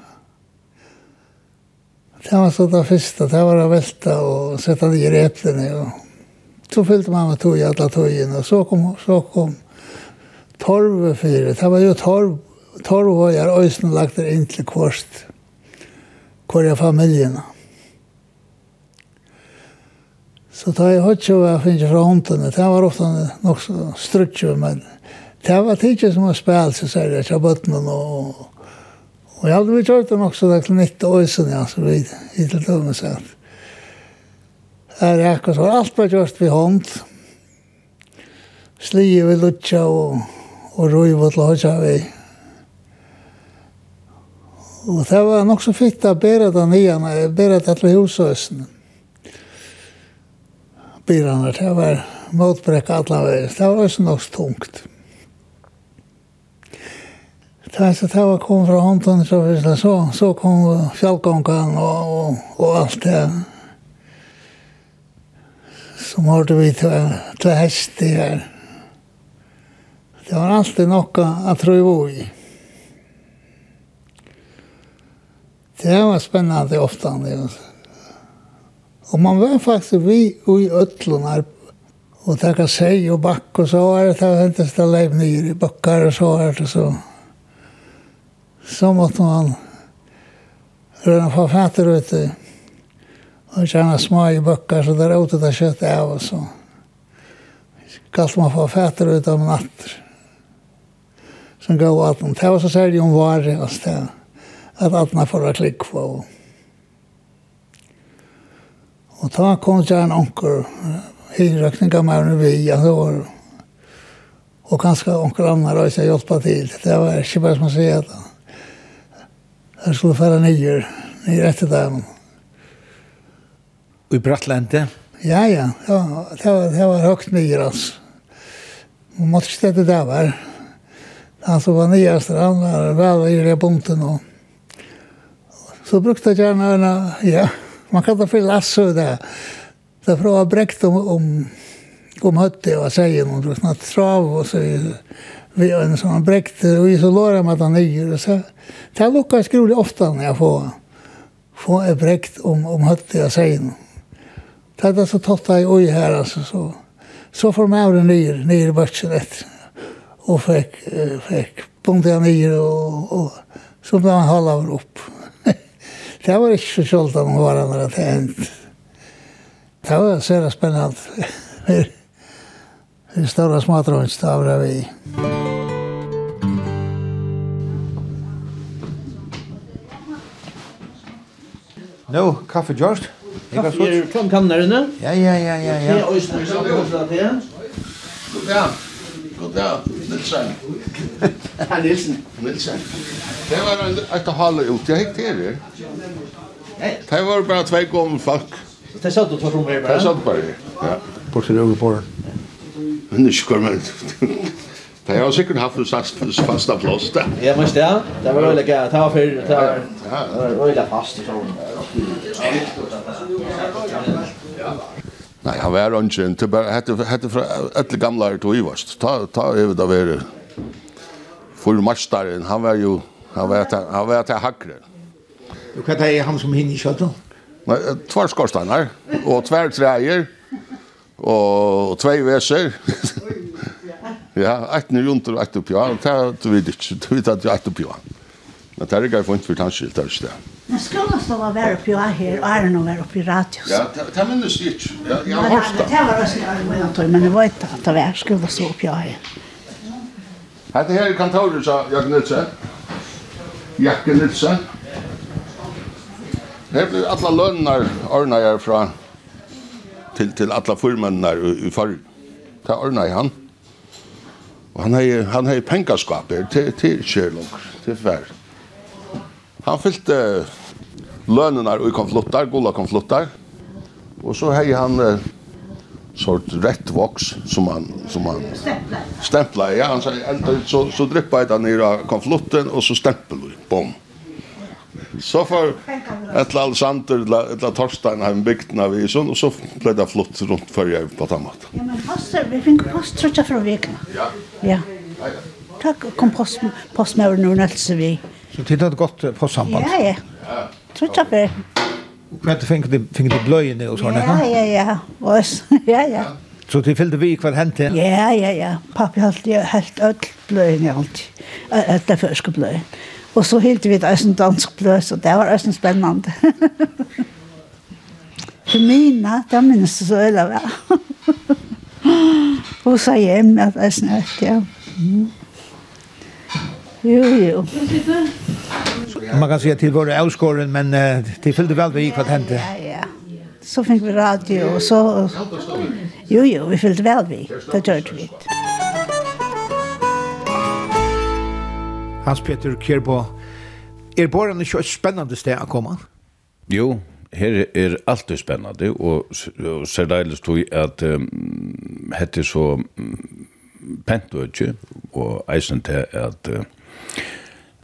Speaker 3: Det var så det første, det var å velte og sette de replene. Og så fylte man med tog i alle togene, og så kom, så kom torvet fire. Det var jo torv, torv var jeg øyne lagt det inn til kvarst, hvor jeg familien. Så da jeg hørte jo jeg finner fra håndene, det var ofte nok så strutt, men det var tidligere som å spille, så sier jeg, ikke av bøttene og, og Och jag hade gjort dem också där til 90 år sedan jag så vid hittills til dømme seg. Her er jag så alt var kjørt ved hånd. Slie vid lucka og, og røy vart lucka vi. Og det var nok så fick å bære det nye, bære det til husösen. Bära det var motbräck alle veier. Det var også nok så tungt. Mm var så det var kom fra hånden, så, det, så, så kom fjallgången og, og, og alt det. Så måtte vi til, til hest i her. Det var alltid noe å tro i. Det var spennende ofte. Og man var faktisk vi i øtlen her og takka seg og bakk og så var det, det hentest det leiv nyr i bakkar og så var det så så måtte man röna på fatter ut ute Og kjenne små i bøkker, så der åt det kött av och så. Kallt man få fatter ut om natter. Sen gav allt om. Det var så særlig om varje och stäv. At allt man får klikk på. Og da kom till en onkel. Hyrökningar med en vi. Och det var og kanskje onker andre også sig til. Det var ikke bare som å si det. Jeg skulle fære nyer, nyer etter dem.
Speaker 5: Og i Bratlente?
Speaker 3: Ja, ja. ja det, var, det var høyt nyer, altså. Man måtte ikke det der var. Han som var nyest, han var vel i det bunten. Og. Så brukte jeg gjerne en, ja, man kan da fylle lasso det. Det var brekt om, om, om høttet og seien, og brukte noe trav og så videre vi en sån bräckte och så lårar med den nyer och så det lukkar skrolig ofta när jag får få en brekt om om hade jag säger. Det är så totta i oj här alltså så så får man den nyer nyer börsen och fick fick bonde jag nyer och, och så blev han av upp. det var inte så sällan att vara när det hänt. Det var så spännande. Det stora smatrönstavrar vi.
Speaker 5: No, kaffe George.
Speaker 10: Kaffe er tom kannerne.
Speaker 5: Ja, ja, ja, ja, ja.
Speaker 10: Det er øyster som kommer til det.
Speaker 1: God dag. God dag, Nilsen.
Speaker 10: Ja, Nilsen.
Speaker 1: Nilsen. Det var en et halv ut. Jeg gikk til det. Det var bare tvei gommer folk.
Speaker 10: Det satt du tar rom her bare.
Speaker 1: Det satt bare. Ja,
Speaker 5: bortsett over på den.
Speaker 1: Men ikke hvor man... Det har sikkert haft en fasta plås da.
Speaker 10: Ja, men det. Det var veldig gøy. Det var før. Det var veldig fast.
Speaker 1: Nei, han var ikke. en. Det bare hette fra etter gamle her tog i varst. Ta over da være. For masteren, han var jo... Han var til, han var til hakre.
Speaker 5: Du kan ta han som hinner i kjøttet.
Speaker 1: Nei, tvar skorsteiner og tvær treier og tvei veser. ja, ett nu rundt og ett oppi, ja. Det er vet ikke, det vet at jag ett oppi, ja. Men det er ikke funnet for inte det er ikke det.
Speaker 2: Men skulle stå vara vara uppe her, og er det noe være oppi radios?
Speaker 1: Ja, det minns jag inte. Jag jag har hørt det.
Speaker 2: Det var så jag men jeg vet at det var skulle så oppi här.
Speaker 1: Hade här kan ta det så jag knutsa. Jag knutsa. Det blir alla lönnar ordnar fra til, til alla formennene i, i far. Det ordna i han. Og han har han har pengaskaper til til Sherlock til fær. Han fylte lønene og konfluttar, gulla konfluttar. Og så har han eh, sort rätt vox som man som man stämplar ja han säger så så dryppar han ner konflutten och så stämplar bom Så för ett lall santer ett lall torstein har byggt när vi så och så blev det flott runt för jag på tamat.
Speaker 2: Ja men poster vi fick post tror jag från veckan.
Speaker 1: Ja.
Speaker 2: Ja. Tack kompost post postmör nu nästa vi.
Speaker 5: Så det har gått på samband.
Speaker 2: Ja ja. Tror jag för.
Speaker 5: Kvart fick det fick det blöjne och såna.
Speaker 2: Ja ja ja. Och ja ja.
Speaker 5: Så det fyllde vi kvar hente?
Speaker 2: Ja, ja, ja. Pappa har alltid helt ødel bløyen i alt. Ødel første bløyen. Og så hilt vi det en dansk bløs, og det var øyne spennende. For mine, det minnes det så väl. var. Hun sa hjem at øyne øyne, ja. Mm. Jo, jo.
Speaker 5: Man kan säga till våra avskåren, men uh, det fyllde väl vi gick vad hände.
Speaker 2: Ja, ja. Så fick vi radio och så... Jo, jo, vi fyllde väl vi. Det gör vi.
Speaker 5: Hans Peter Kjerbo, Er Borgen ikke et spennende sted å komme?
Speaker 8: Jo, her er alt spennende, og, og særlig tog at um, hette så um, pent og ikke, og eisen til at uh,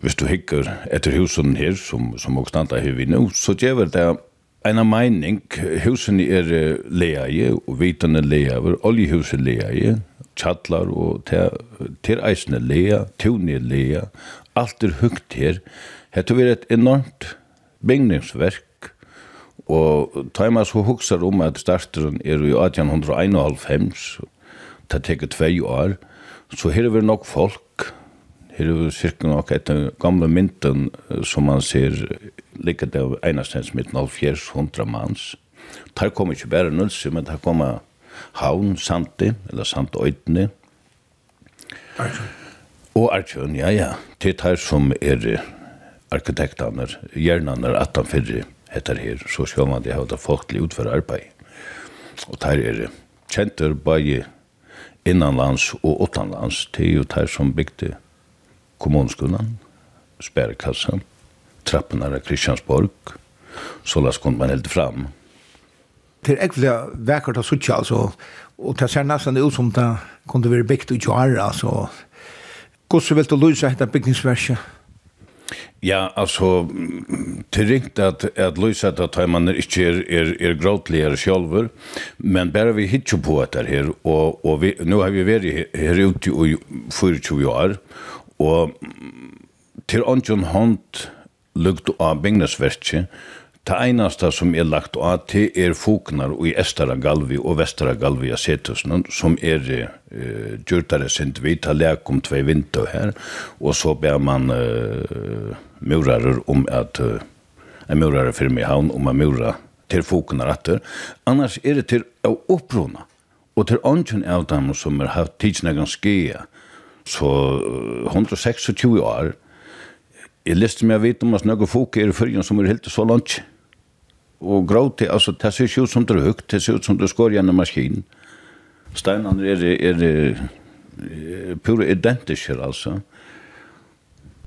Speaker 8: hvis du hikker etter husen her, som, som også standa her vi nå, så gjør det en av mening, husen er leie, og vitene leie, oljehuset leie, tjallar og til eisne lea, tjuni lea, alt er hugt her. Hette vi et enormt bygningsverk, og taima så hugsar om at starteren er i 1891, det teker tvei år, så her er vi nok folk, her er vi cirka nok etter gamle mynten som man ser ligger av einastens mitt 0400 manns. Der kommer ikke bare nulse, men der kommer Havn, Sante, eller Santøytene. Artjøn. Og Artjøn, ja, ja. Det her som er arkitektene, hjernene, at han fyrre heter her, så skal man det ha det folk til utføre arbeid. Og der er kjenter bare innanlands og utanlands. Det er jo der som bygde kommunskolen, sperrekassan, trappen av Kristiansborg, så las kom man helt fram
Speaker 5: det er ekvile vekkert av suttje, altså, og det ser nesten ut som det kunne være bygd i Joar, altså. Hvordan vil du løse dette bygningsverset?
Speaker 8: Ja, altså, til rikt at, at løse at man ikke er, er, er gråtligere sjølver, men bare vi hittar på etter her, og, og vi, nå har vi vært her, ute i 24 år, og til ånden hånd lukt av bygningsverket, Det einaste som er lagt av til er foknar i Estara Galvi og Vestara Galvi av Setusen, som er uh, gjørtare sint vi, ta lek om tvei vinter her, og så ber man uh, murarer om at uh, en murarer fyrir meg havn om a mura til foknar atter. Annars er det til å opprona, og til ånden av dem som har haft tidsna ganske så uh, 126 år, Jeg liste meg å vite om at noen folk er i fyrjen som er helt så langt og gråti, altså det ser ikke ut som det er høyt, det ser ut som det skår gjennom maskinen. Steinene er, er, er pure identiske, altså.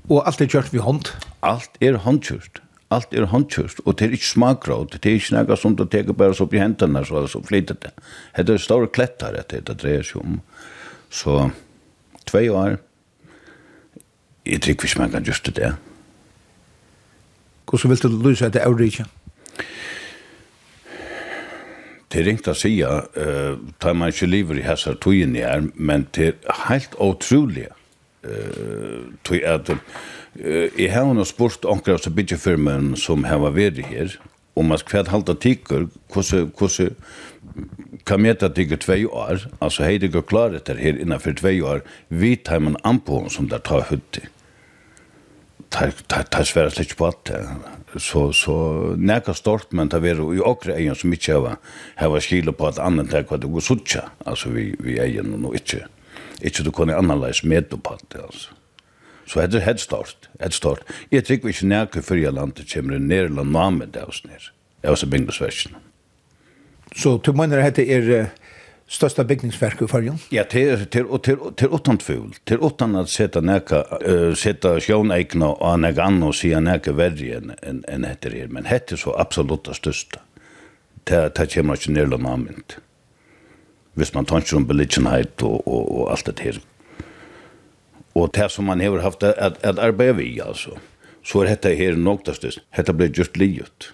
Speaker 5: Og alt er kjørt ved hånd?
Speaker 8: Alt er håndkjørt. Alt er håndkjørt, og det er ikke smakråd, det er ikke noe som du teker bare så opp i hendene, så, så flyter det. Det er store klettar etter det dreier seg om. Så, tvei år, jeg tror ikke man kan gjøre det.
Speaker 5: Hvordan vil du lyse etter Eurika?
Speaker 8: Det er ringt å si uh, tar man ikke livet i hessar togjen i her, men det er helt utrolig uh, tog at uh, jeg har nå spurt anker av byggjefirmen som har vært her, om at hver halda tikkar, hvordan kan meta tikkar tvei år, altså hei det går klaret der her innanfor tvei år, vi tar man anpå som der tar høtti tar svært slik på at så, så näka stort, men det er jo okre egen som ikke har hava skile på att annan er vad det går sucha alltså vi, vi egen og inte inte du kunde analysera med på det, alltså Så hade det head start head start jag tycker vi ikke nekka för jeg landet kommer ner eller namen det hos ned, det så bingo sversene.
Speaker 5: Så du menar at det er största byggningsverk i förrjun.
Speaker 8: Ja, till till och till till åttan tvål, till åttan att sätta näka uh, sätta sjönäkna och näka annan och säga näka värre än en en heter det, men hette så absolut det största. Det det kommer inte ner någon annan. Visst man tänker om beliggenhet och och och allt det här. Och det som man har haft att att arbeta vid alltså. Så är detta här något störst. Detta blir just livet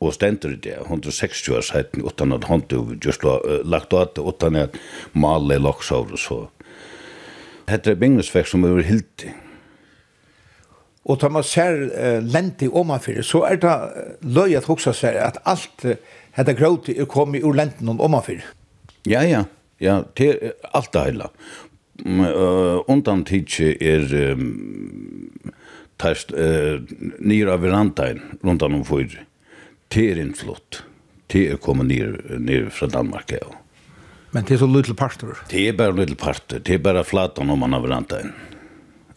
Speaker 8: og stendur det, 160 år sætten, utan at hånd du just uh, lagt at, utan at male i loksaur og så. hetta er bingnesvekk som er hildi.
Speaker 5: Og ta man ser uh, lenti omanfyrir, så er det løy at hoksa seg at alt uh, hetta gråti er kommet ur lenten omanfyrir.
Speaker 8: Ja, ja, ja, til alt det heila. Uh, undan tidsi er um, tæst uh, nýra verandain rundan om fyrir det er innflott. Det er kommet ned, ned fra Danmark, ja.
Speaker 5: Men det er så little parter?
Speaker 8: Det er bare little parter. Det er bare flatan om man har verandaen.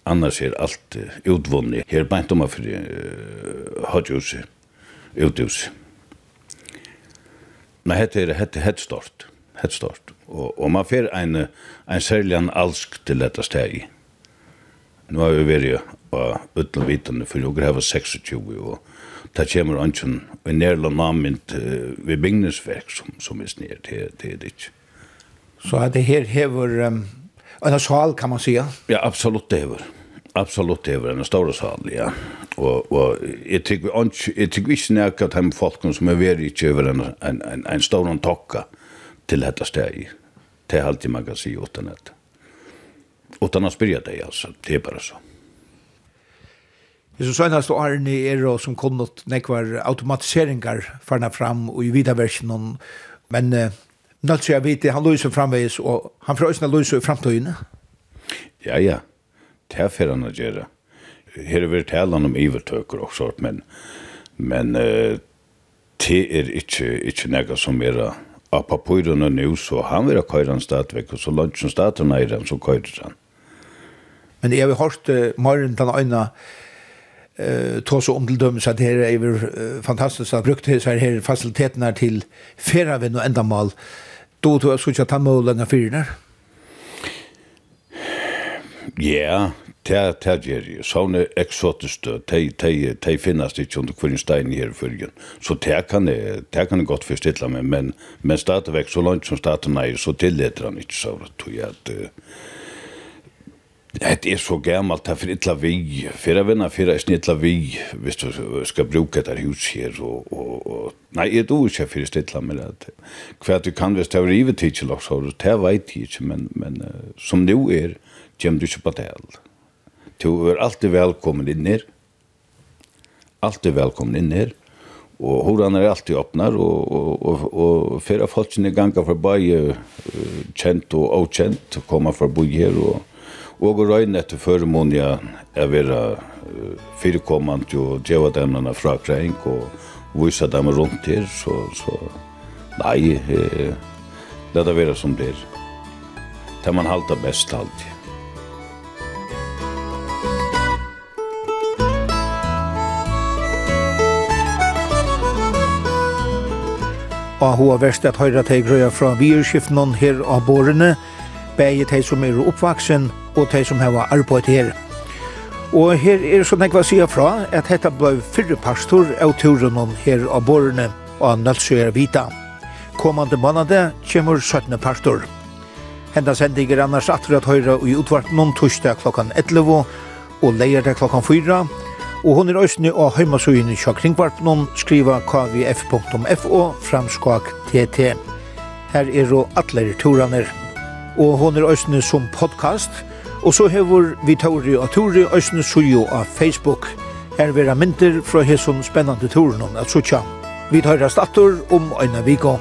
Speaker 8: Annars er alt utvunnet. Her beint om man for uh, hodjuset, uthuset. Men hette er hette hette stort. Hette stort. Og, og man fer en, en særlig en alsk til dette steg. Nu har vi vært på utenvitende, for jeg har 26 og det kommer ønsken i nærland namnet uh, ved bygningsverk som, som er sned til, til ditt.
Speaker 5: Så at det her hever um, en sal kan man säga?
Speaker 8: Ja, absolut det hever. Absolut det hever en stor sal, ja. Og, og jeg tykker vi ikke nærke at de folkene som er veri ikke over en, en, en, en stor tokka til dette steg. Det er alltid man kan si utan dette. Utan å spyrja deg, altså. Det er bare sånn.
Speaker 5: Det så senaste åren er og som kom något nekvar automatiseringar farna fram og i vidare versionen. Men uh, nødt så jag vet han löser framveis og han får ösna löser i framtøyene.
Speaker 8: Ja, ja. Det er får han å gjøre. Her er vi talan om ivertøker og sånt, men, men uh, det er ikke, ikke något som är av papyrene nå, så han vil ha køyre en stadvek, og så långt som staten är den så køyre han.
Speaker 5: Men jeg har hørt uh, morgen den øyne, eh tog så om till döms att det här är ju fantastiskt att brukt så här här faciliteterna till färra vid och ändamål då tog jag skulle ta länge av fyrna.
Speaker 8: Ja, det det är ju såna exotiska te te te finnas det under kvar stein här följen. Så det kan det det kan gott förstilla mig men men starta väck så långt som starta nej så tillåter han inte så tror jag att Det er så gammalt här för illa vi. Fyra vänner, fyra är snilla vi. hvis du skal bruka det hus her, og, og, og, nei, jeg tror ikke för stilla med det. För du kan visst ha rivet tid till också. Det vet jeg ikke, men, men som nu er, kommer du ikke på det. Du er alltid velkommen inn her, Alltid velkommen inn her, Og horan er alltid åpnar, og, og, og, og fyrir folk sinne ganga forbi uh, kjent og avkjent, koma forbi her og og å røyne etter føremånja er vera uh, og djeva demnene fra Kreink og vise dem rundt her, så, så nei, eh, det er vera som det er. Det man halta best alltid.
Speaker 5: Og hun har vært at høyre til grøya fra virskiftene her av bårene, begge teg som er oppvaksen, og de som har arbeidet her. Og her er så nekva sida fra at dette ble fyrre pastor av turen her av borene av Nalsøyer Vita. Kommande månade kommer 17. pastor. Henda sendinger annars atter at høyre i utvart noen torsdag klokkan 11 og leierdag klokkan 4. Og hun er òsne og heimasøyene kja noen skriva kvf.fo framskak tt. Her er jo atler turaner. Og hon er òsne som podcast – Og så hever vi Tauri og Tauri Øysene Sujo av Facebook. Her vera myndir fra hesson spennande turen om at Sucha. Vi tar rast atur om øyna viko.